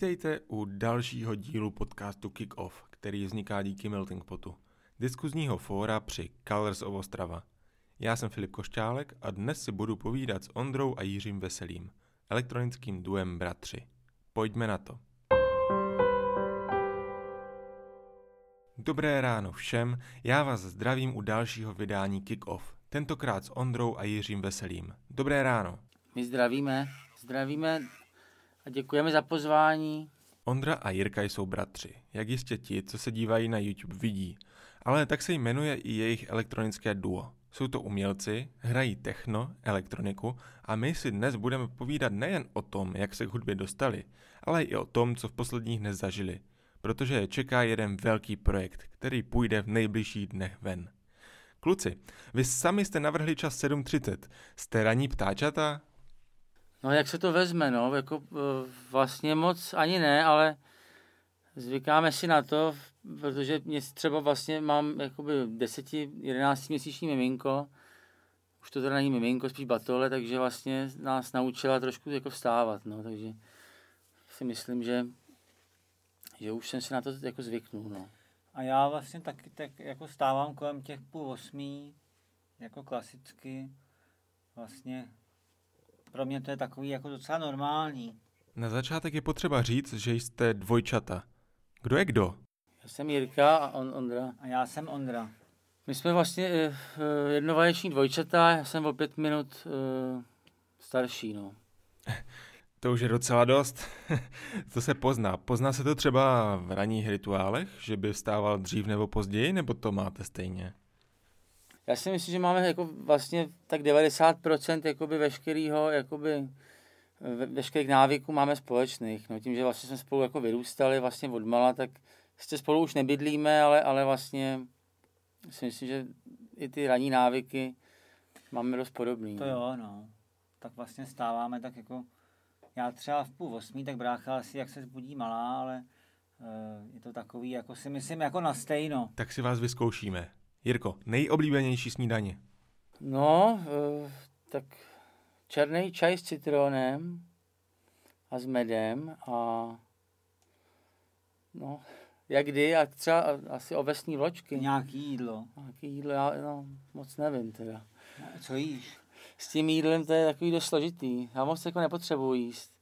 Vítejte u dalšího dílu podcastu Kick Off, který vzniká díky Melting Potu, diskuzního fóra při Colors of Ostrava. Já jsem Filip Košťálek a dnes si budu povídat s Ondrou a Jiřím Veselým, elektronickým duem Bratři. Pojďme na to. Dobré ráno všem, já vás zdravím u dalšího vydání Kick Off, tentokrát s Ondrou a Jiřím Veselým. Dobré ráno. My zdravíme, zdravíme a děkujeme za pozvání. Ondra a Jirka jsou bratři, jak jistě ti, co se dívají na YouTube, vidí. Ale tak se jmenuje i jejich elektronické duo. Jsou to umělci, hrají techno, elektroniku a my si dnes budeme povídat nejen o tom, jak se k hudbě dostali, ale i o tom, co v posledních dnech zažili. Protože je čeká jeden velký projekt, který půjde v nejbližších dnech ven. Kluci, vy sami jste navrhli čas 7.30. Jste raní ptáčata? No jak se to vezme, no, jako eh, vlastně moc ani ne, ale zvykáme si na to, protože mě třeba vlastně mám jakoby 10, 11 měsíční miminko, už to teda není miminko, spíš batole, takže vlastně nás naučila trošku jako vstávat, no, takže si myslím, že, že už jsem si na to jako zvyknul, no. A já vlastně taky tak jako stávám kolem těch půl osmí, jako klasicky, vlastně pro mě to je takový jako docela normální. Na začátek je potřeba říct, že jste dvojčata. Kdo je kdo? Já jsem Jirka a on Ondra. A já jsem Ondra. My jsme vlastně eh, eh, jednovaječní dvojčata, já jsem o pět minut eh, starší, no. To už je docela dost. to se pozná. Pozná se to třeba v ranních rituálech, že by vstával dřív nebo později, nebo to máte stejně? Já si myslím, že máme jako vlastně tak 90% jakoby veškerýho, jakoby ve, veškerých návyků máme společných. No, tím, že vlastně jsme spolu jako vyrůstali vlastně odmala, tak ještě spolu už nebydlíme, ale, ale vlastně si myslím, že i ty ranní návyky máme dost podobný. To jo, no. Tak vlastně stáváme tak jako, já třeba v půl osmí, tak brácha asi jak se zbudí malá, ale uh, je to takový, jako si myslím, jako na stejno. Tak si vás vyzkoušíme. Jirko, nejoblíbenější snídaně? No, uh, tak černý čaj s citronem a s medem a no, jak kdy, a třeba asi ovesní vločky. Nějaký jídlo. Nějaký jídlo, já no, moc nevím teda. Co jíš? S tím jídlem to je takový dost složitý. Já moc jako nepotřebuji jíst.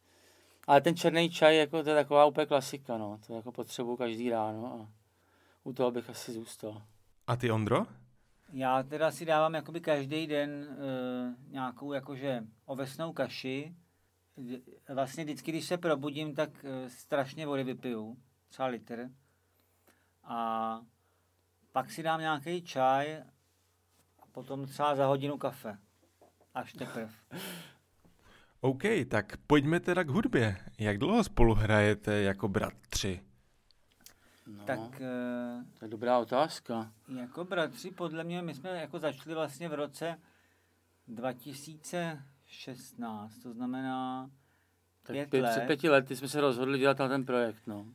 Ale ten černý čaj, jako to je taková úplně klasika, no. To jako potřebuji každý ráno a u toho bych asi zůstal. A ty, Ondro? Já teda si dávám jakoby každý den uh, nějakou jakože ovesnou kaši. Vlastně vždycky, když se probudím, tak uh, strašně vody vypiju, třeba litr. A pak si dám nějaký čaj a potom třeba za hodinu kafe. Až teprve. OK, tak pojďme teda k hudbě. Jak dlouho spolu hrajete jako bratři? No, Tak to je dobrá otázka. jako bratři, podle mě, my jsme jako začali vlastně v roce 2016, to znamená Tak pět pět, let. před pěti lety jsme se rozhodli dělat na ten projekt, no.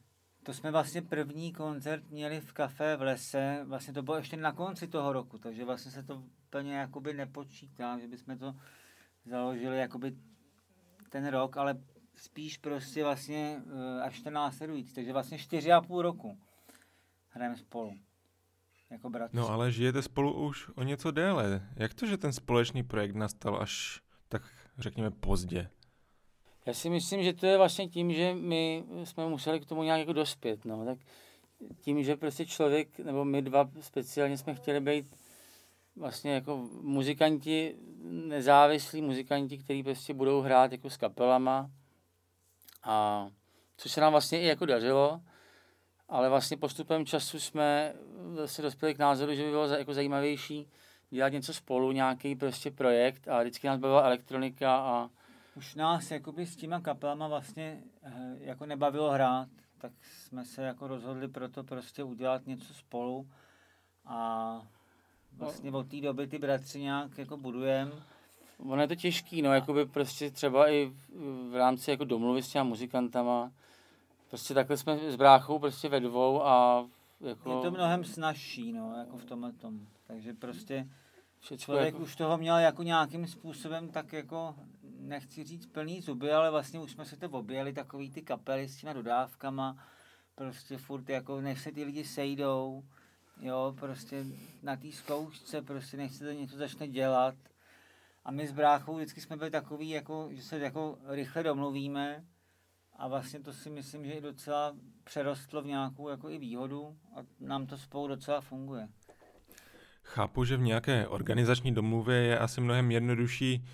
To jsme vlastně první koncert měli v kafe v lese, vlastně to bylo ještě na konci toho roku, takže vlastně se to úplně jakoby nepočítá, že bychom to založili jakoby ten rok, ale spíš prostě vlastně eh, až ten následující, takže vlastně čtyři a půl roku hrajeme spolu. Jako bratři. No ale žijete spolu už o něco déle. Jak to, že ten společný projekt nastal až tak řekněme pozdě? Já si myslím, že to je vlastně tím, že my jsme museli k tomu nějak jako dospět, no. Tak tím, že prostě člověk, nebo my dva speciálně jsme chtěli být vlastně jako muzikanti, nezávislí muzikanti, kteří prostě budou hrát jako s kapelama. A což se nám vlastně i jako dařilo, ale vlastně postupem času jsme se dospěli k názoru, že by bylo jako zajímavější dělat něco spolu, nějaký prostě projekt a vždycky nás bavila elektronika a Už nás jakoby s těma kapelama vlastně eh, jako nebavilo hrát, tak jsme se jako rozhodli proto prostě udělat něco spolu a vlastně od té doby ty bratři nějak jako budujem. Ono je to těžký, no, jakoby prostě třeba i v, rámci jako domluvy s těma muzikantama. Prostě takhle jsme s bráchou prostě ve dvou a jako... Je to mnohem snažší, no, jako v tomhle tom. Takže prostě všecko člověk jako, už toho měl jako nějakým způsobem tak jako nechci říct plný zuby, ale vlastně už jsme se to objeli, takový ty kapely s těma dodávkama, prostě furt jako, než se ty lidi sejdou, jo, prostě na té zkoušce, prostě než se to něco začne dělat. A my s bráchou vždycky jsme byli takový, jako, že se jako rychle domluvíme a vlastně to si myslím, že i docela přerostlo v nějakou jako i výhodu a nám to spolu docela funguje. Chápu, že v nějaké organizační domluvě je asi mnohem jednodušší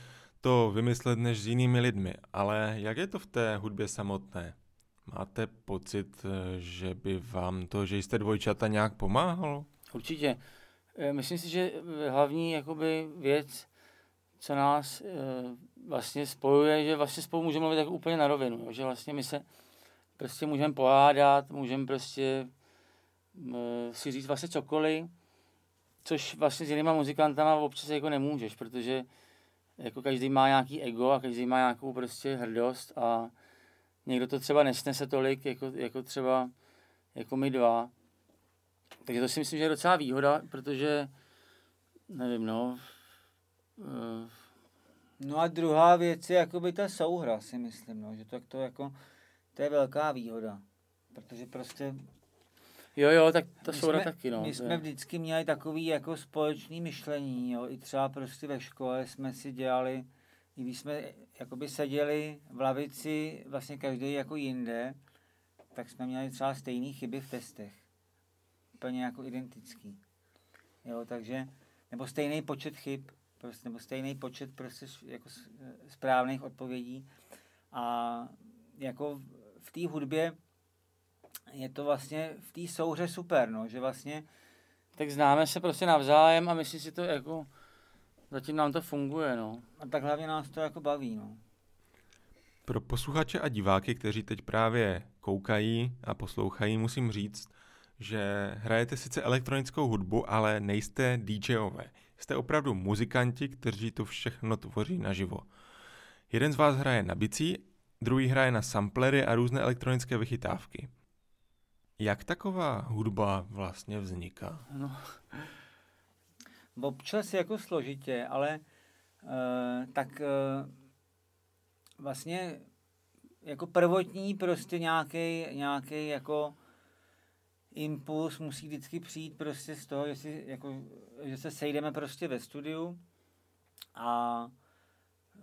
to vymyslet než s jinými lidmi, ale jak je to v té hudbě samotné? Máte pocit, že by vám to, že jste dvojčata, nějak pomáhalo? Určitě. Eh, myslím si, že hlavní jakoby věc, co nás eh, vlastně spojuje, že vlastně spolu můžeme mluvit tak úplně na rovinu, že vlastně my se prostě můžeme pohádat, můžeme prostě eh, si říct vlastně cokoliv, což vlastně s jinýma muzikantama občas jako nemůžeš, protože jako každý má nějaký ego a každý má nějakou prostě hrdost a někdo to třeba nesnese tolik, jako, jako třeba jako my dva. Takže to si myslím, že je docela výhoda, protože nevím, no. Uh... No a druhá věc je jakoby ta souhra, si myslím, no, že to, to jako, to je velká výhoda. Protože prostě Jo, jo, tak to jsou taky, no. My jsme vždycky měli takový jako společný myšlení, jo, i třeba prostě ve škole jsme si dělali, i když jsme jakoby seděli v lavici vlastně každý jako jinde, tak jsme měli třeba stejné chyby v testech. Úplně jako identický. Jo, takže, nebo stejný počet chyb, prostě, nebo stejný počet prostě jako správných odpovědí. A jako v té hudbě je to vlastně v té souhře super, no, že vlastně... Tak známe se prostě navzájem a myslím si to jako, zatím nám to funguje, no. A tak hlavně nás to jako baví, no. Pro posluchače a diváky, kteří teď právě koukají a poslouchají, musím říct, že hrajete sice elektronickou hudbu, ale nejste DJové. Jste opravdu muzikanti, kteří to všechno tvoří naživo. Jeden z vás hraje na bicí, druhý hraje na samplery a různé elektronické vychytávky. Jak taková hudba vlastně vzniká? No, občas jako složitě, ale uh, tak uh, vlastně jako prvotní prostě nějaký nějaký jako impuls musí vždycky přijít prostě z toho, že, si, jako, že se sejdeme prostě ve studiu a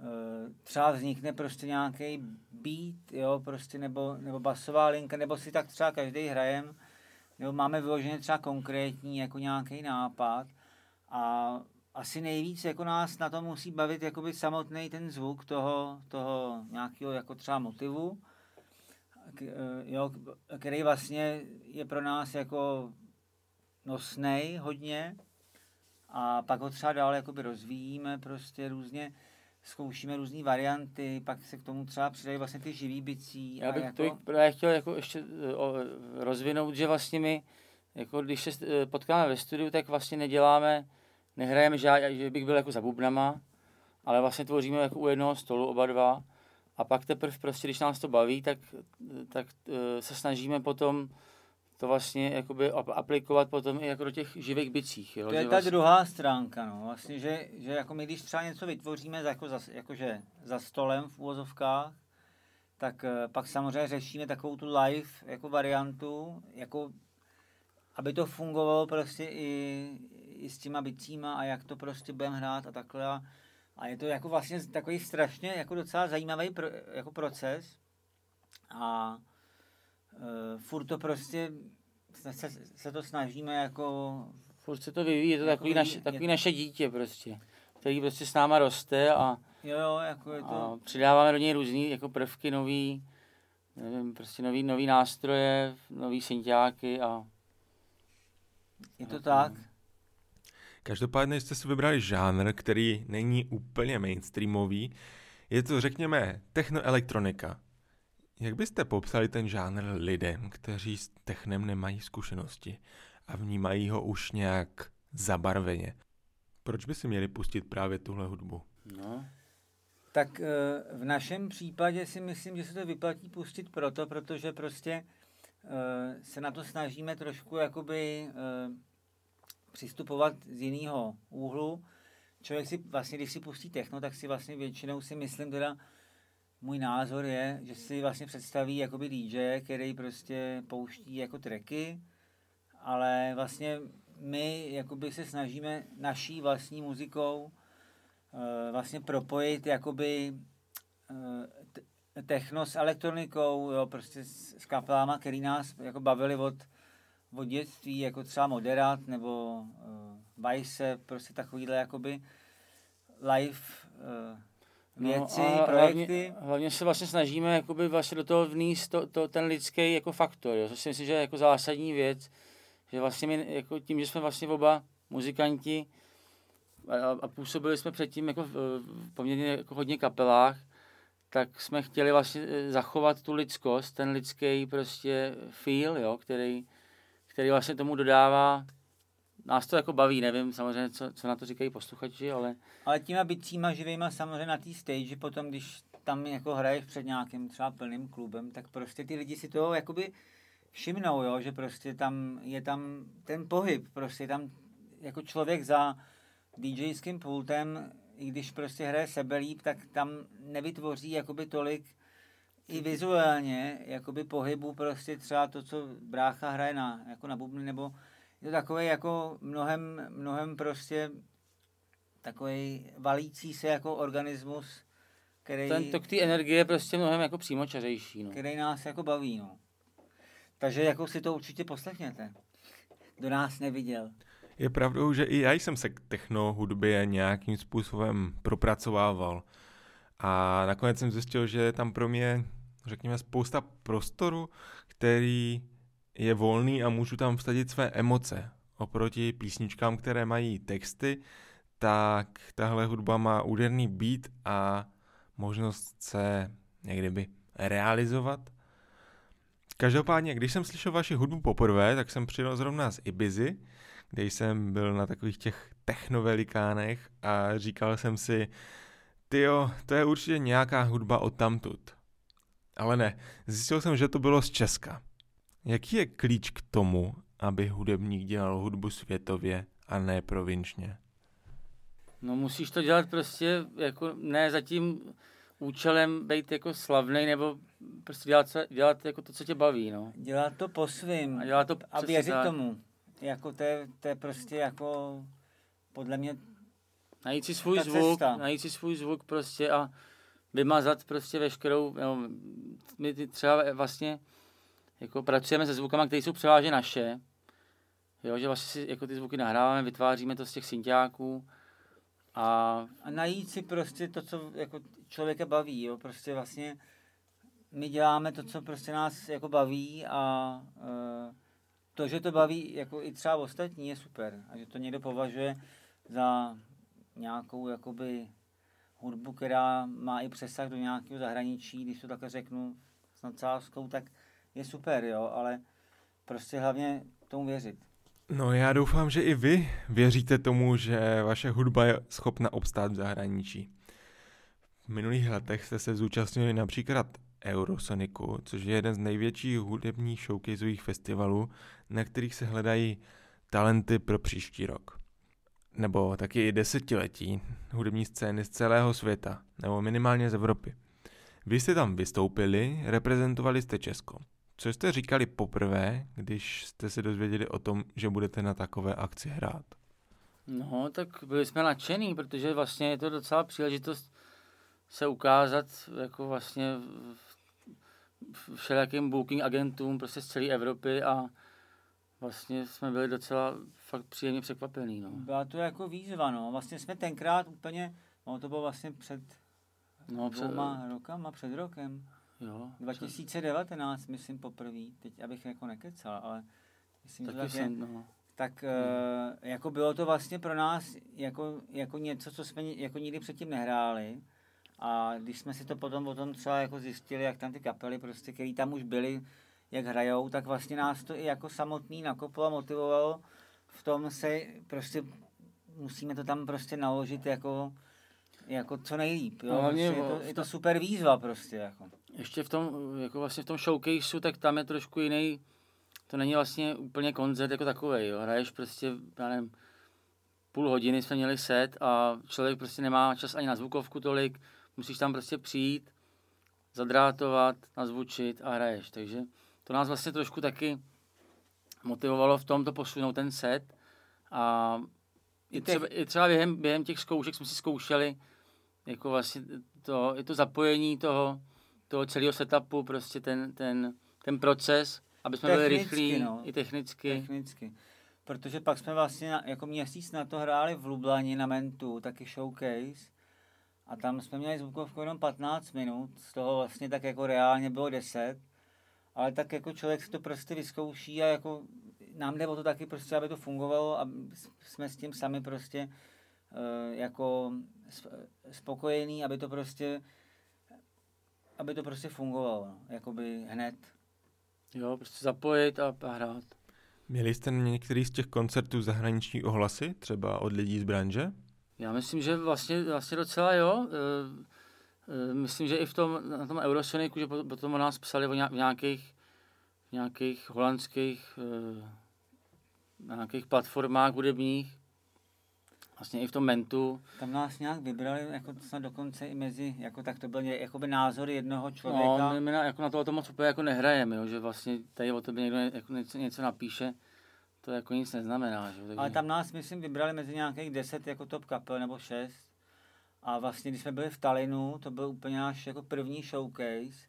Eh, třeba vznikne prostě nějaký beat, jo, prostě nebo, nebo basová linka, nebo si tak třeba každý hrajem, nebo máme vyloženě třeba konkrétní jako nějaký nápad a asi nejvíc jako nás na to musí bavit samotný ten zvuk toho, toho nějakého jako třeba motivu, jo, který vlastně je pro nás jako nosnej hodně a pak ho třeba dál jakoby rozvíjíme prostě různě zkoušíme různé varianty, pak se k tomu třeba přidají vlastně ty živý bicí. Já bych jako... to právě chtěl jako ještě eh, rozvinout, že vlastně my, jako když se eh, potkáme ve studiu, tak vlastně neděláme, nehrajeme žádný, že bych byl jako za bubnama, ale vlastně tvoříme jako u jednoho stolu oba dva a pak teprve prostě, když nás to baví, tak, tak eh, se snažíme potom to vlastně jakoby aplikovat potom i jako do těch živých bicích. Jo? To je ta vlastně... druhá stránka, no. Vlastně, že, že jako my, když třeba něco vytvoříme jako za, jakože za stolem v úvozovkách, tak uh, pak samozřejmě řešíme takovou tu live jako variantu, jako aby to fungovalo prostě i, i s těma bicíma a jak to prostě budeme hrát a takhle. A, a je to jako vlastně takový strašně jako docela zajímavý pro, jako proces. A uh, furt to prostě se, se to snažíme jako... Furt se to vyvíjí, je to jako takový, naše, takový je... naše dítě prostě, který prostě s náma roste a, jo, jo, jako je to... a přidáváme do něj různý jako prvky nový, nevím, prostě nový, nový nástroje, nový synťáky a... Je to tak? Každopádně jste si vybrali žánr, který není úplně mainstreamový. Je to, řekněme, technoelektronika. Jak byste popsali ten žánr lidem, kteří s technem nemají zkušenosti a vnímají ho už nějak zabarveně? Proč by si měli pustit právě tuhle hudbu? No. Tak eh, v našem případě si myslím, že se to vyplatí pustit proto, protože prostě eh, se na to snažíme trošku jakoby eh, přistupovat z jiného úhlu. člověk si vlastně, když si pustí techno, tak si vlastně většinou si myslím teda, můj názor je, že si vlastně představí jakoby DJ, který prostě pouští jako tracky, ale vlastně my jakoby se snažíme naší vlastní muzikou uh, vlastně propojit jakoby uh, techno s elektronikou, jo, prostě s, s kapelama, který nás jako bavili od, od dětství, jako třeba Moderat nebo uh, Vice, prostě takovýhle jakoby live uh, věci, no projekty. Hlavně, hlavně, se vlastně snažíme jakoby vlastně do toho vníst to, to, ten lidský jako faktor, jo, což si myslím, že je jako zásadní věc, že vlastně my jako tím, že jsme vlastně oba muzikanti a, a působili jsme předtím jako v, v poměrně jako hodně kapelách, tak jsme chtěli vlastně eh, zachovat tu lidskost, ten lidský prostě feel, jo, který, který vlastně tomu dodává. Nás to jako baví, nevím samozřejmě, co, co na to říkají posluchači, ale... Ale těma bycíma živýma samozřejmě na té stage, potom když tam jako hraješ před nějakým třeba plným klubem, tak prostě ty lidi si toho jakoby všimnou, jo, že prostě tam je tam ten pohyb, prostě tam jako člověk za DJským pultem, i když prostě hraje sebelíp, tak tam nevytvoří jakoby tolik i vizuálně, jakoby pohybu prostě třeba to, co brácha hraje na, jako na bubny, nebo je to takový jako mnohem, mnohem prostě takový valící se jako organismus, který... Ten tok té energie je prostě mnohem jako přímočařejší, no. Který nás jako baví, no. Takže jako si to určitě poslechněte. Kdo nás neviděl. Je pravdou, že i já jsem se k techno hudbě nějakým způsobem propracovával. A nakonec jsem zjistil, že je tam pro mě, řekněme, spousta prostoru, který je volný a můžu tam vsadit své emoce. Oproti písničkám, které mají texty, tak tahle hudba má úderný beat a možnost se někdy by realizovat. Každopádně, když jsem slyšel vaši hudbu poprvé, tak jsem přijel zrovna z Ibizy, kde jsem byl na takových těch technovelikánech a říkal jsem si, tyjo, to je určitě nějaká hudba od tamtud. Ale ne, zjistil jsem, že to bylo z Česka. Jaký je klíč k tomu, aby hudebník dělal hudbu světově a ne provinčně? No musíš to dělat prostě jako ne za tím účelem být jako slavný nebo prostě dělat, dělat jako to, co tě baví, no. Dělat to po svým a, dělat to a věřit tak. tomu. Jako to je, to je prostě jako podle mě Najít si svůj zvuk, cesta. najít si svůj zvuk prostě a vymazat prostě veškerou, no, my třeba vlastně jako pracujeme se zvukama, které jsou převážně naše, jo, že vlastně si jako ty zvuky nahráváme, vytváříme to z těch synťáků a... A najít si prostě to, co jako člověka baví, jo, prostě vlastně my děláme to, co prostě nás jako baví a e, to, že to baví jako i třeba ostatní je super. A že to někdo považuje za nějakou jakoby hudbu, která má i přesah do nějakého zahraničí, když to takhle řeknu s nadsázkou, tak je super, jo, ale prostě hlavně tomu věřit. No já doufám, že i vy věříte tomu, že vaše hudba je schopna obstát v zahraničí. V minulých letech jste se zúčastnili například Eurosoniku, což je jeden z největších hudebních showcaseových festivalů, na kterých se hledají talenty pro příští rok. Nebo taky i desetiletí hudební scény z celého světa, nebo minimálně z Evropy. Vy jste tam vystoupili, reprezentovali jste Česko. Co jste říkali poprvé, když jste se dozvěděli o tom, že budete na takové akci hrát? No, tak byli jsme nadšený, protože vlastně je to docela příležitost se ukázat jako vlastně všelijakým booking agentům prostě z celé Evropy a vlastně jsme byli docela fakt příjemně překvapení. No. Byla to jako výzva, no. Vlastně jsme tenkrát úplně, no to bylo vlastně před no, dvouma před... rokama, před rokem. Jo, 2019, před... myslím, poprvé, teď abych jako nekecal, ale myslím, Taky že tak jsem, je. No. Tak hmm. uh, jako bylo to vlastně pro nás jako, jako něco, co jsme jako nikdy předtím nehráli. A když jsme si to potom potom třeba jako zjistili, jak tam ty kapely, prostě, které tam už byly, jak hrajou, tak vlastně nás to i jako samotný nakoplo a motivovalo v tom se prostě musíme to tam prostě naložit jako, jako co nejlíp. Jo? No, prostě je, to, je to super výzva prostě. Jako. Ještě v tom, jako vlastně v tom showcaseu, tak tam je trošku jiný, to není vlastně úplně koncert jako takový, jo. Hraješ prostě, já nevím, půl hodiny jsme měli set a člověk prostě nemá čas ani na zvukovku tolik, musíš tam prostě přijít, zadrátovat, nazvučit a hraješ. Takže to nás vlastně trošku taky motivovalo v tom to posunout ten set a i třeba, i třeba během, během těch zkoušek jsme si zkoušeli jako vlastně to, je to zapojení toho, toho celého setupu, prostě ten, ten, ten proces, aby jsme technicky, byli rychlí no. i technicky. Technicky. Protože pak jsme vlastně na, jako měsíc na to hráli v Lublani na Mentu, taky showcase. A tam jsme měli zvukovku jenom 15 minut, z toho vlastně tak jako reálně bylo 10. Ale tak jako člověk si to prostě vyzkouší a jako nám jde o to taky prostě, aby to fungovalo a jsme s tím sami prostě uh, jako spokojení, aby to prostě aby to prostě fungovalo, no, jakoby hned. Jo, prostě zapojit a, a hrát. Měli jste některý z těch koncertů zahraniční ohlasy, třeba od lidí z branže? Já myslím, že vlastně, vlastně docela jo. E, myslím, že i v tom, na tom Eurosoniku, že potom o nás psali o nějakých, nějakých holandských e, na nějakých platformách hudebních, vlastně i v tom Mentu. Tam nás nějak vybrali, jako snad dokonce i mezi, jako tak to byl jakoby názor jednoho člověka. No, my, my na, jako na to, to moc úplně jako nehrajeme, jo, že vlastně tady o tebe někdo jako něco, něco napíše, to jako nic neznamená. Že? Takže... Ale tam nás, myslím, vybrali mezi nějakých deset jako top kapel nebo šest. A vlastně, když jsme byli v Talinu, to byl úplně náš jako první showcase,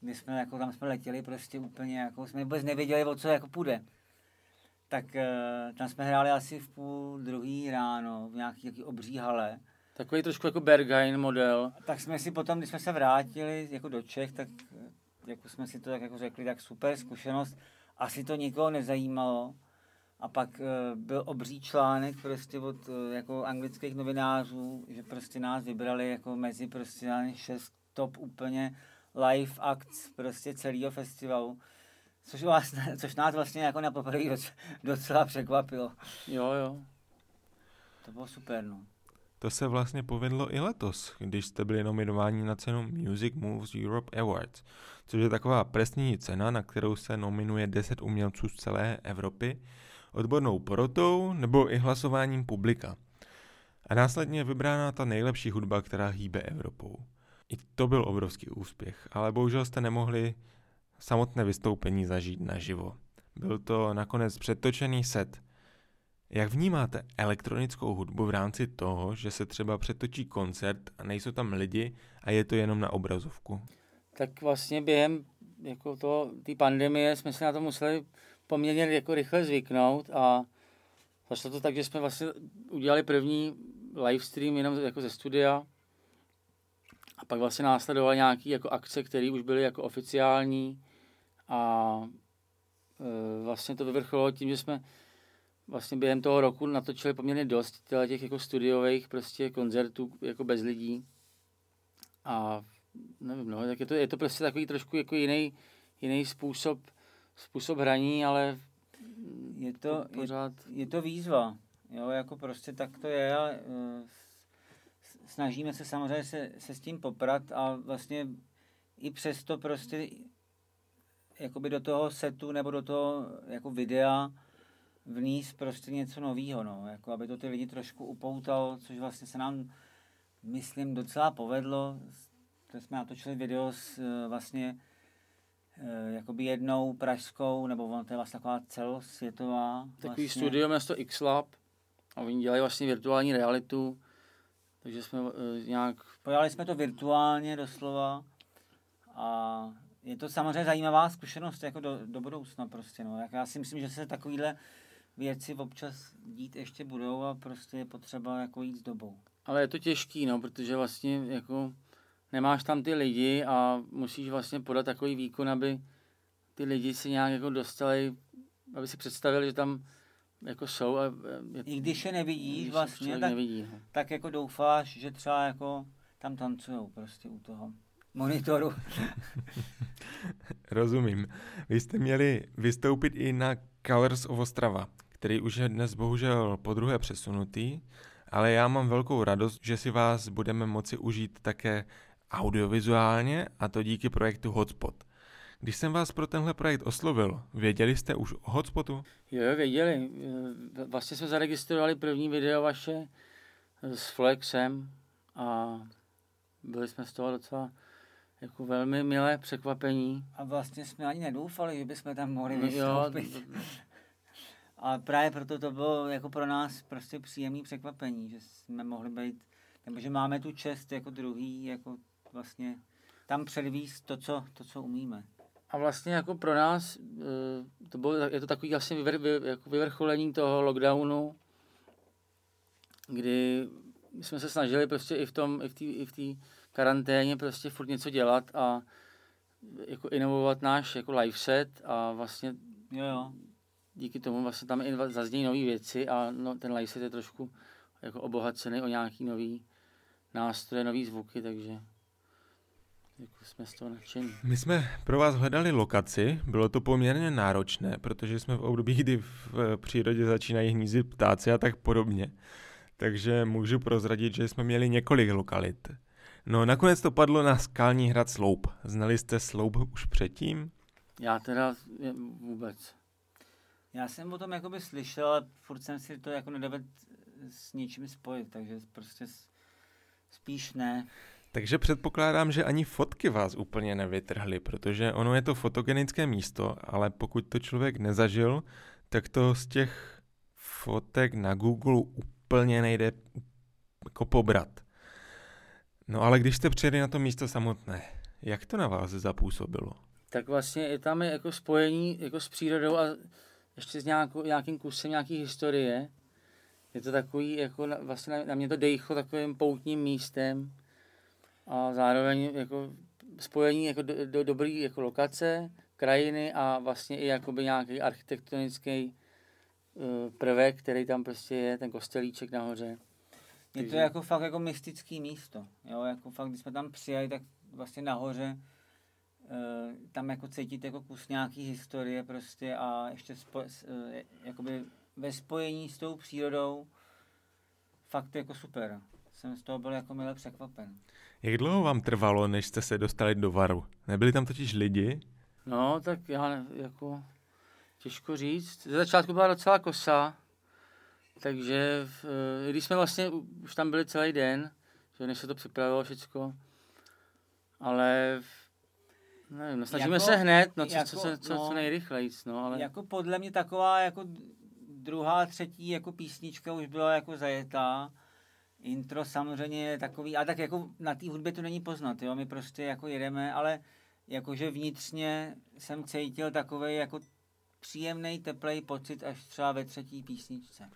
kdy jsme jako tam jsme letěli prostě úplně jako, jsme vůbec nevěděli, o co jako půjde tak uh, tam jsme hráli asi v půl druhý ráno v nějaký, nějaký obří hale. Takový trošku jako Berghain model. Tak jsme si potom, když jsme se vrátili jako do Čech, tak eh, jako jsme si to tak jako řekli, tak super zkušenost. Asi to nikoho nezajímalo. A pak uh, byl obří článek prostě od uh, jako anglických novinářů, že prostě nás vybrali jako mezi prostě šest top úplně live acts prostě celého festivalu. Což, vás, což nás vlastně jako na poprvé docela překvapilo. Jo, jo. To bylo super, no. To se vlastně povedlo i letos, když jste byli nominováni na cenu Music Moves Europe Awards, což je taková presní cena, na kterou se nominuje 10 umělců z celé Evropy, odbornou porotou nebo i hlasováním publika. A následně je vybrána ta nejlepší hudba, která hýbe Evropou. I to byl obrovský úspěch, ale bohužel jste nemohli samotné vystoupení zažít naživo. Byl to nakonec přetočený set. Jak vnímáte elektronickou hudbu v rámci toho, že se třeba přetočí koncert a nejsou tam lidi a je to jenom na obrazovku? Tak vlastně během jako to, té pandemie jsme se na to museli poměrně jako rychle zvyknout a začalo to tak, že jsme vlastně udělali první live stream jenom jako ze studia a pak vlastně následovaly nějaké jako akce, které už byly jako oficiální a e, vlastně to vyvrcholilo tím, že jsme vlastně během toho roku natočili poměrně dost těch jako studiových prostě koncertů jako bez lidí. A nevím, no, tak je to, je to prostě takový trošku jako jiný, jiný způsob, způsob hraní, ale je to, pořád... je, je to výzva. Jo, jako prostě tak to je a uh, snažíme se samozřejmě se, se s tím poprat a vlastně i přesto prostě jakoby do toho setu nebo do toho jako videa vníst prostě něco nového, no, jako aby to ty lidi trošku upoutalo, což vlastně se nám, myslím, docela povedlo. To jsme natočili video s eh, vlastně jakoby jednou pražskou, nebo ono to je vlastně taková celosvětová. Takový vlastně. studio město X-Lab a oni dělají vlastně virtuální realitu, takže jsme uh, nějak... Pojali jsme to virtuálně doslova a je to samozřejmě zajímavá zkušenost jako do, do budoucna prostě, no. Já si myslím, že se takovýhle věci občas dít ještě budou a prostě je potřeba jako jít s dobou. Ale je to těžký, no, protože vlastně jako nemáš tam ty lidi a musíš vlastně podat takový výkon, aby ty lidi si nějak jako dostali, aby si představili, že tam jako jsou. A je, I když je nevidíš vlastně, tak, nevidí, no. tak jako doufáš, že třeba jako tam tancujou prostě u toho monitoru. Rozumím. Vy jste měli vystoupit i na Colors of Ostrava, který už je dnes bohužel po druhé přesunutý, ale já mám velkou radost, že si vás budeme moci užít také audiovizuálně a to díky projektu Hotspot, Když jsem vás pro tenhle projekt oslovil, věděli jste už o hotspotu? Jo, jo, věděli. Eh, Vlastně jsme zaregistrovali první video vaše s Flexem a byli jsme z toho docela jako velmi milé překvapení. A vlastně jsme ani nedoufali, že bychom tam mohli No Jo, vystoupit. A právě proto to bylo jako pro nás prostě příjemné překvapení, že jsme mohli být, nebo že máme tu čest jako druhý, jako vlastně tam předvíst to, co, to, co umíme. A vlastně jako pro nás eh, to bylo, je to takový vlastně vyvr, vy, jako vyvrcholení toho lockdownu, kdy jsme se snažili prostě i v tom, i v té i v té karanténě prostě furt něco dělat a jako inovovat náš jako live set a vlastně Jo, jo. díky tomu vlastně tam i zaznějí nové věci a no, ten live set je trošku jako obohacený o nějaký nový nástroje, nový zvuky, takže jako jsme z toho nadšení. My jsme pro vás hledali lokaci, bylo to poměrně náročné, protože jsme v období, kdy v přírodě začínají hnízit ptáci a tak podobně. Takže můžu prozradit, že jsme měli několik lokalit. No nakonec to padlo na skalní hrad Sloup. Znali jste Sloup už předtím? Já teda vůbec. Já jsem o tom jakoby slyšel, ale furt jsem si to jako nedovedl s ničím spojit, takže prostě spíš ne. Takže předpokládám, že ani fotky vás úplně nevytrhly, protože ono je to fotogenické místo, ale pokud to člověk nezažil, tak to z těch fotek na Google úplně nejde jako pobrat. No ale když jste přijeli na to místo samotné, jak to na vás zapůsobilo? Tak vlastně je tam jako spojení jako s přírodou a ještě s nějakou, nějakým kusem nějaký historie. Je to takový, jako na, vlastně na, na mě to dejcho takovým poutním místem a zároveň jako spojení jako do, do dobrý jako lokace, krajiny a vlastně i jakoby nějaký architektonický uh, prvek, který tam prostě je, ten kostelíček nahoře. Je to jako fakt jako mystický místo. Jo, jako fakt, když jsme tam přijeli, tak vlastně nahoře eh, tam jako cítit jako kus nějaký historie prostě a ještě spo, eh, jakoby ve spojení s tou přírodou fakt jako super. Jsem z toho byl jako milé překvapen. Jak dlouho vám trvalo, než jste se dostali do Varu? Nebyli tam totiž lidi? No, tak já ne, jako těžko říct. Ze začátku byla docela kosa, takže v, eh, když jsme vlastně už tam byli celý den, že než se to připravilo všecko, ale v, nevím, no, snažíme Jako- se hned, no co, jako, co, co, co, no, co nejrychleji, no, ale Jako podle mě taková jako druhá, třetí jako písnička už byla jako zajetá. Intro samozřejmě je takový, a tak jako na té hudbě to není poznat, jo, my prostě jako jedeme, ale jakože vnitřně jsem cítil takový jako příjemný, teplej pocit až třeba ve třetí písničce.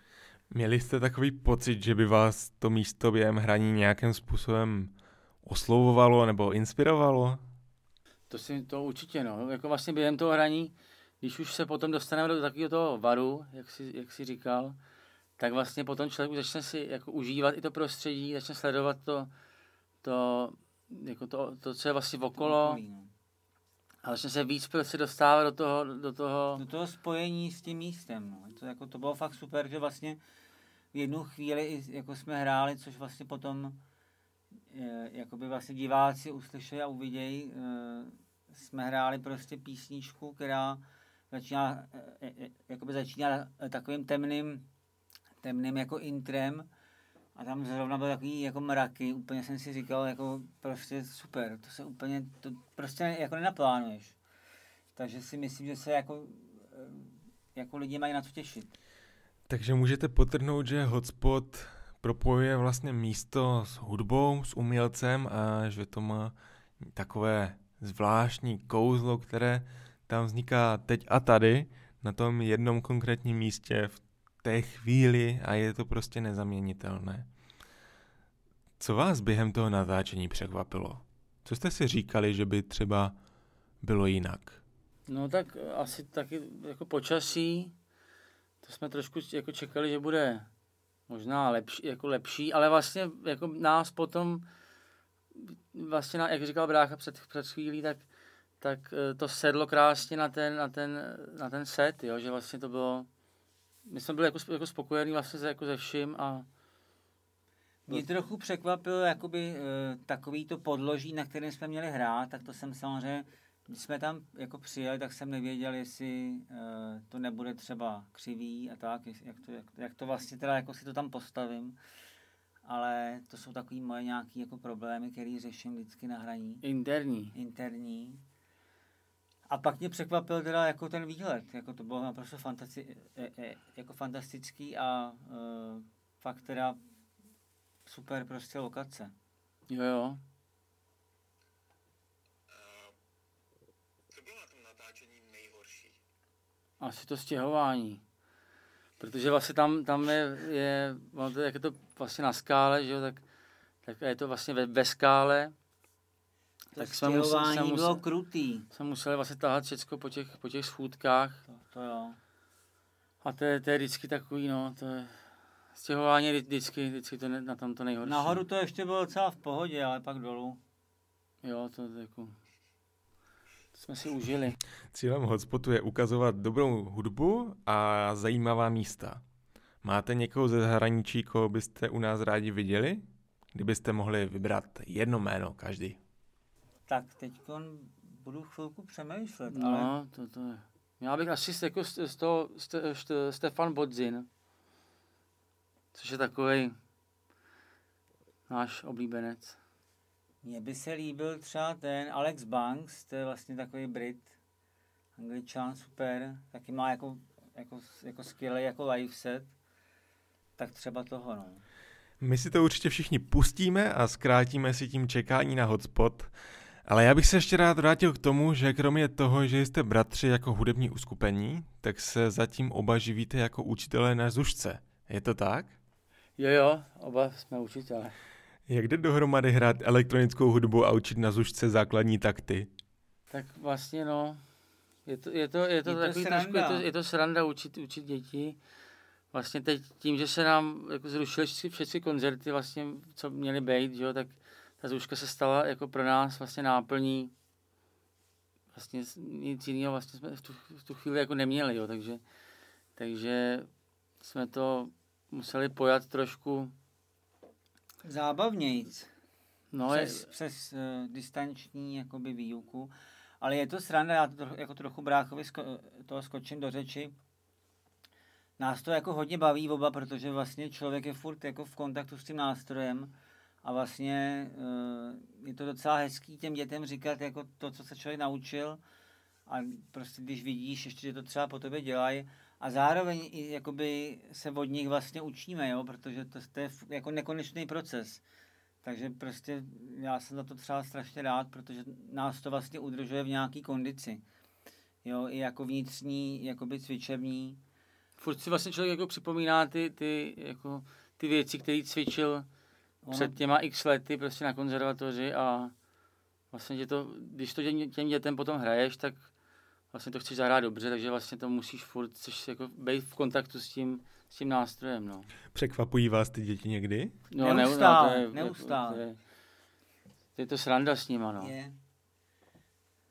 Měli jste takový pocit, že by vás to místo během hraní nějakým způsobem oslovovalo nebo inspirovalo? to si to určitě, no, jako vlastně během toho hraní, když už se potom dostaneme do takového toho varu, jak si, jak si říkal, tak vlastně potom člověk už začne si jako užívat i to prostředí, začne sledovat to, to, jako to, to co je vlastně okolo Okolí, no. a začne se víc prostě dostávat do toho, do toho, Do toho spojení s tím místem, no. To, jako, to bylo fakt super, že vlastně v jednu chvíli jako jsme hráli, což vlastně potom eh, jakoby vlastně diváci uslyšeli a uvidějí, eh, jsme hráli prostě písničku, která začíná, eh, eh, jakoby začíná takovým temným, temným jako intrem a tam zrovna byly takový jako mraky, úplně jsem si říkal, jako prostě super, to se úplně, to prostě jako nenaplánuješ. Takže si myslím, že se jako, eh, jako lidi mají na co těšit. Takže můžete potrhnout, že hotspot propojuje vlastně místo s hudbou, s umělcem a že to má takové zvláštní kouzlo, které tam vzniká teď a tady, na tom jednom konkrétním místě v té chvíli a je to prostě nezaměnitelné. Co vás během toho natáčení překvapilo? Co jste si říkali, že by třeba bylo jinak? no tak asi taky jako počasí, to jsme trošku jako čekali, že bude možná lepší, jako lepší, ale vlastně jako nás potom, vlastně, jak říkal brácha před, před chvílí, tak, tak eh, to sedlo krásně na ten, na ten, na ten set, jo, že vlastně to bylo, my jsme byli jako, jako spokojení vlastně se, jako ze vším a Mě trochu překvapilo jakoby e, takový to podloží, na kterém jsme měli hrát, tak to jsem samozřejmě když jsme tam jako přijeli, tak jsem nevěděl, jestli uh, to nebude třeba křivý a tak, jak to, jak, jak to vlastně teda jako si to tam postavím. Ale to jsou takový moje nějaké jako problémy, které řeším vždycky na hraní. Interní. Interní. A pak mě překvapil teda jako ten výhled, jako to bylo naprosto fantastický, jako fantastický a uh, fakt teda super prostě lokace. Jo, jo. Co bylo na tom natáčení nejhorší? Asi to stěhování. Protože vlastně tam, tam je, je to, jak je to vlastně na skále, že jo, tak, tak je to vlastně ve, ve skále. To tak jsme museli, jsme bylo museli, krutý. Jsme museli vlastně tahat všechno po těch, po těch schůdkách. To, to jo. A to je, to je vždycky takový, no, to je, stěhování vždycky, vždycky to ne, na tom to nejhorší. Nahoru to ještě bylo docela v pohodě, ale pak dolů. Jo, to je jako... To jsme si užili. Cílem hotspotu je ukazovat dobrou hudbu a zajímavá místa. Máte někoho ze zahraničí, koho byste u nás rádi viděli? Kdybyste mohli vybrat jedno jméno každý. Tak teď budu chvilku přemýšlet. No, ale... to, to je. Já bych asi jako z, z toho Ste, Stefan Bodzin, což je takový náš oblíbenec. Mně by se líbil třeba ten Alex Banks, to je vlastně takový Brit, angličan, super, taky má jako, jako, jako skvělý jako live set, tak třeba toho, no. My si to určitě všichni pustíme a zkrátíme si tím čekání na hotspot. Ale já bych se ještě rád vrátil k tomu, že kromě toho, že jste bratři jako hudební uskupení, tak se zatím oba živíte jako učitelé na Zušce. Je to tak? Jo, jo, oba jsme učitelé. Jak jde dohromady hrát elektronickou hudbu a učit na zušce základní takty? Tak vlastně no, je to, je to, je to, je takový to trošku, je to, je to sranda učit, učit děti. Vlastně teď tím, že se nám jako zrušily všechny, všechny koncerty, vlastně, co měly být, jo, tak ta zůžka se stala jako pro nás vlastně náplní vlastně nic jiného vlastně jsme v tu, v tu chvíli jako neměli, jo, takže, takže jsme to museli pojat trošku zábavnějc. No, přes, je... přes uh, distanční jakoby výuku. Ale je to sranda, já to jako trochu bráchovi sko- toho skočím do řeči. Nás to jako hodně baví oba, protože vlastně člověk je furt jako v kontaktu s tím nástrojem a vlastně uh, je to docela hezký těm dětem říkat jako to, co se člověk naučil a prostě když vidíš ještě, že to třeba po tobě dělají a zároveň i jakoby se od nich vlastně učíme, jo, protože to, to je jako nekonečný proces. Takže prostě já jsem za to třeba strašně rád, protože nás to vlastně udržuje v nějaký kondici. Jo, i jako vnitřní, jakoby cvičební. Furt si vlastně člověk jako připomíná ty, ty, jako, ty věci, které cvičil ono... před těma x lety prostě na konzervatoři a vlastně to, když to těm dětem potom hraješ, tak vlastně to chceš zahrát dobře, takže vlastně to musíš furt, chceš jako být v kontaktu s tím, s tím nástrojem, no. Překvapují vás ty děti někdy? No, neustále, ne, no, to je, neustále. To je, to je to sranda s nima, no. Je.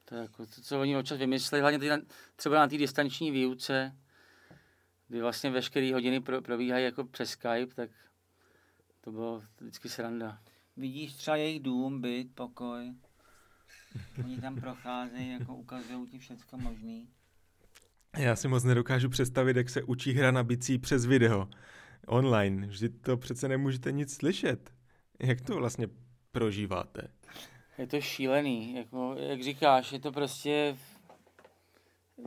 To je jako to, co oni občas vymysleli, hlavně tady na, třeba na té distanční výuce, kdy vlastně veškeré hodiny pro, probíhají jako přes Skype, tak to bylo vždycky sranda. Vidíš třeba jejich dům, byt, pokoj. Oni tam procházejí, jako ukazují ti všecko možný. Já si moc nedokážu představit, jak se učí hra na bicí přes video. Online. Vždyť to přece nemůžete nic slyšet. Jak to vlastně prožíváte? Je to šílený. Jako, jak říkáš, je to prostě...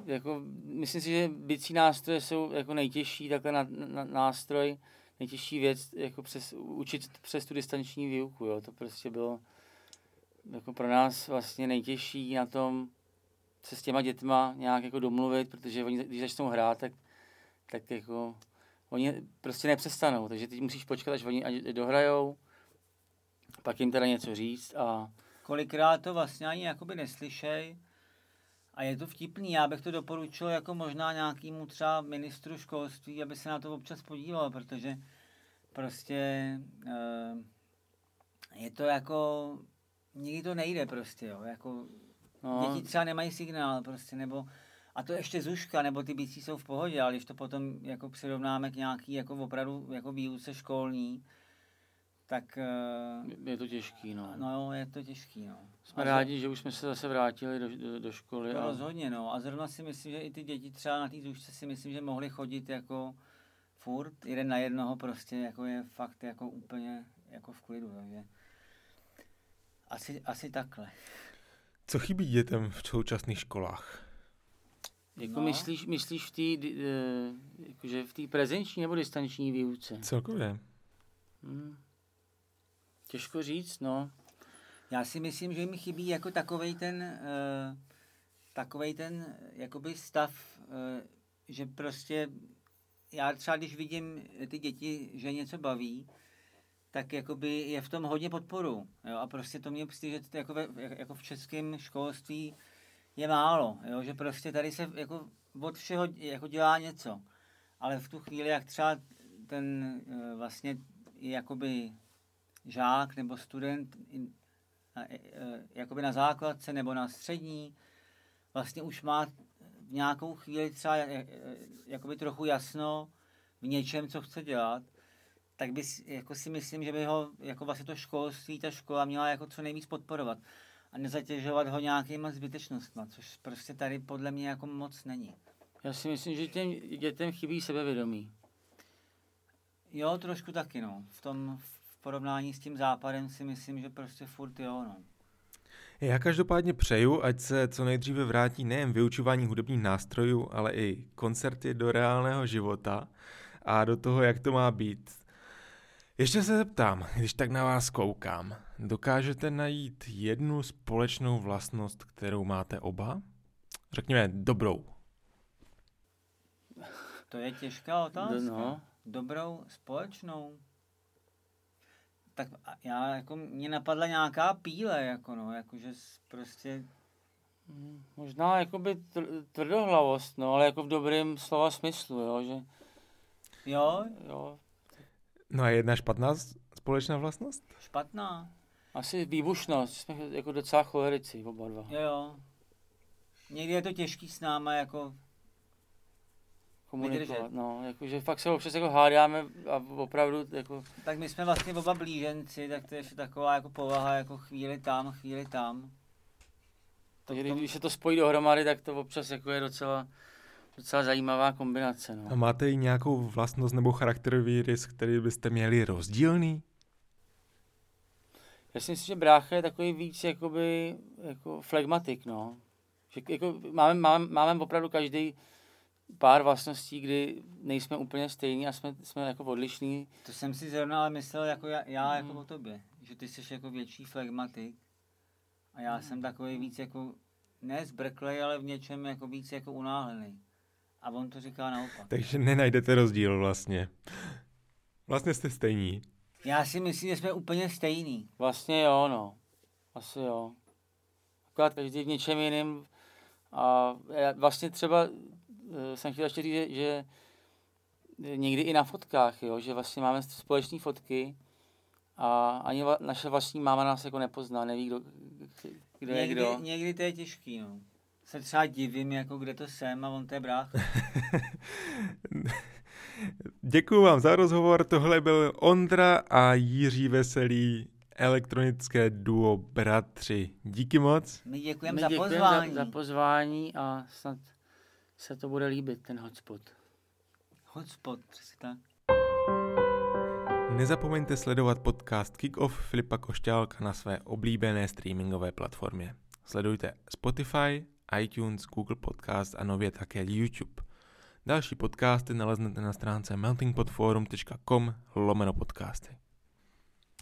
Jako, myslím si, že bicí nástroje jsou jako nejtěžší takhle na, na, nástroj, nejtěžší věc, jako přes, učit přes tu distanční výuku. Jo. To prostě bylo jako pro nás vlastně nejtěžší na tom se s těma dětma nějak jako domluvit, protože oni, když začnou hrát, tak, tak jako oni prostě nepřestanou, takže teď musíš počkat, až oni dohrajou, pak jim teda něco říct a... Kolikrát to vlastně ani jakoby neslyšej a je to vtipný, já bych to doporučil jako možná nějakýmu třeba ministru školství, aby se na to občas podíval, protože prostě uh, je to jako nikdy to nejde prostě, jo, jako no. děti třeba nemají signál prostě, nebo a to ještě zuška, nebo ty bicí jsou v pohodě, ale když to potom jako přirovnáme k nějaký jako opravdu jako výuce školní, tak eh, Je to těžký, no. no jo, je to těžký, no. Jsme A rádi, že už jsme se zase vrátili do, do, do školy. To A, rozhodně, no. A zrovna si myslím, že i ty děti třeba na té zůžce si myslím, že mohly chodit jako furt, jeden na jednoho prostě, jako je fakt jako úplně jako v klidu, takže asi, asi takhle. Co chybí dětem v současných školách? jako no. myslíš, myslíš v té eh, jakože v té prezenční nebo distanční výuce? Celkově. Hmm. Těžko říct, no. Já si myslím, že mi chybí jako takovej ten, uh, takovej ten jakoby stav, uh, že prostě já třeba když vidím ty děti, že něco baví, tak jakoby je v tom hodně podporu. Jo? A prostě to mě přijde, že jako, ve, jako v českém školství je málo. Jo? Že prostě tady se jako od všeho jako dělá něco. Ale v tu chvíli, jak třeba ten eh, vlastně jakoby žák nebo student e, e, jakoby na základce nebo na střední, vlastně už má v nějakou chvíli třeba e, jakoby trochu jasno v něčem, co chce dělat, tak by, si- jako si myslím, že by ho jako vlastně to školství, ta škola měla jako co nejvíc podporovat a nezatěžovat ho nějakýma zbytečnostma, což prostě tady podle mě jako moc není. Já si myslím, že těm dětem chybí sebevědomí. Jo, trošku taky, no. V tom v porovnání s tím západem si myslím, že prostě furt jo, no. Já každopádně přeju, ať se co nejdříve vrátí nejen vyučování hudebních nástrojů, ale i koncerty do reálného života a do toho, jak to má být. Ještě se zeptám, když tak na vás koukám, dokážete najít jednu společnou vlastnost, kterou máte oba? Řekněme dobrou. To je těžká otázka. No. Dobrou společnou. Tak já, jako, mě napadla nějaká píle, jako no, jakože prostě, Hmm, Možná jakoby tvrdohlavost, no, ale jako v dobrém slova smyslu, jo, že jo, jo, No a jedna špatná společná vlastnost? špatná, asi výbušnost, jsme jako docela cholerici oba dva. jo, jo. Někdy je to těžký s náma, jako, Komunikovat, no, jakože fakt se občas jako hádáme a opravdu jako, tak my jsme vlastně oba blíženci, tak to je ještě taková jako povaha, jako chvíli tam, chvíli tam. To takže tom- když se to spojí dohromady, tak to občas jako je docela, docela zajímavá kombinace, A no. máte i nějakou vlastnost nebo charakterový rys, který byste měli rozdílný? Já si myslím, že brácha je takový víc jakoby, jako flegmatik, no. Že jako máme, máme, máme opravdu každý pár vlastností, kdy nejsme úplně stejní a jsme, jsme jako odlišní. To jsem si zrovna ale myslel jako já, já jako Mhm. o tobě, že ty jsi jako větší flegmatik a já jsem takový víc jako, ne zbrklej, ale v něčem jako víc jako unáhlený. A on to říká naopak. Takže nenajdete rozdíl vlastně. Vlastně jste stejní. Já si myslím, že jsme úplně stejný. Vlastně jo, no. Asi jo. Akorát každý v něčem jiným. A já vlastně třeba jsem chtěl ještě říct, že, že někdy i na fotkách, jo, že vlastně máme společné fotky a ani va, naše vlastní máma nás jako nepozná, neví, kdo, kdo je někdy, kdo. někdy to je těžký, no. Se třeba divím, jako kde to jsem a on to je brácha. Děkuji vám za rozhovor. Tohle byl Ondra a Jiří Veselý, elektronické duo Bratři. Díky moc. My děkujeme My za děkujeme pozvání. Za, za pozvání a snad se to bude líbit, ten hotspot. Hotspot, přesně tak. Nezapomeňte sledovat podcast Kick-Off Filipa Košťálka na své oblíbené streamingové platformě. Sledujte Spotify, iTunes, Google Podcast a nově také YouTube. Další podcasty naleznete na stránce meltingpotforum.com lomeno podcasty.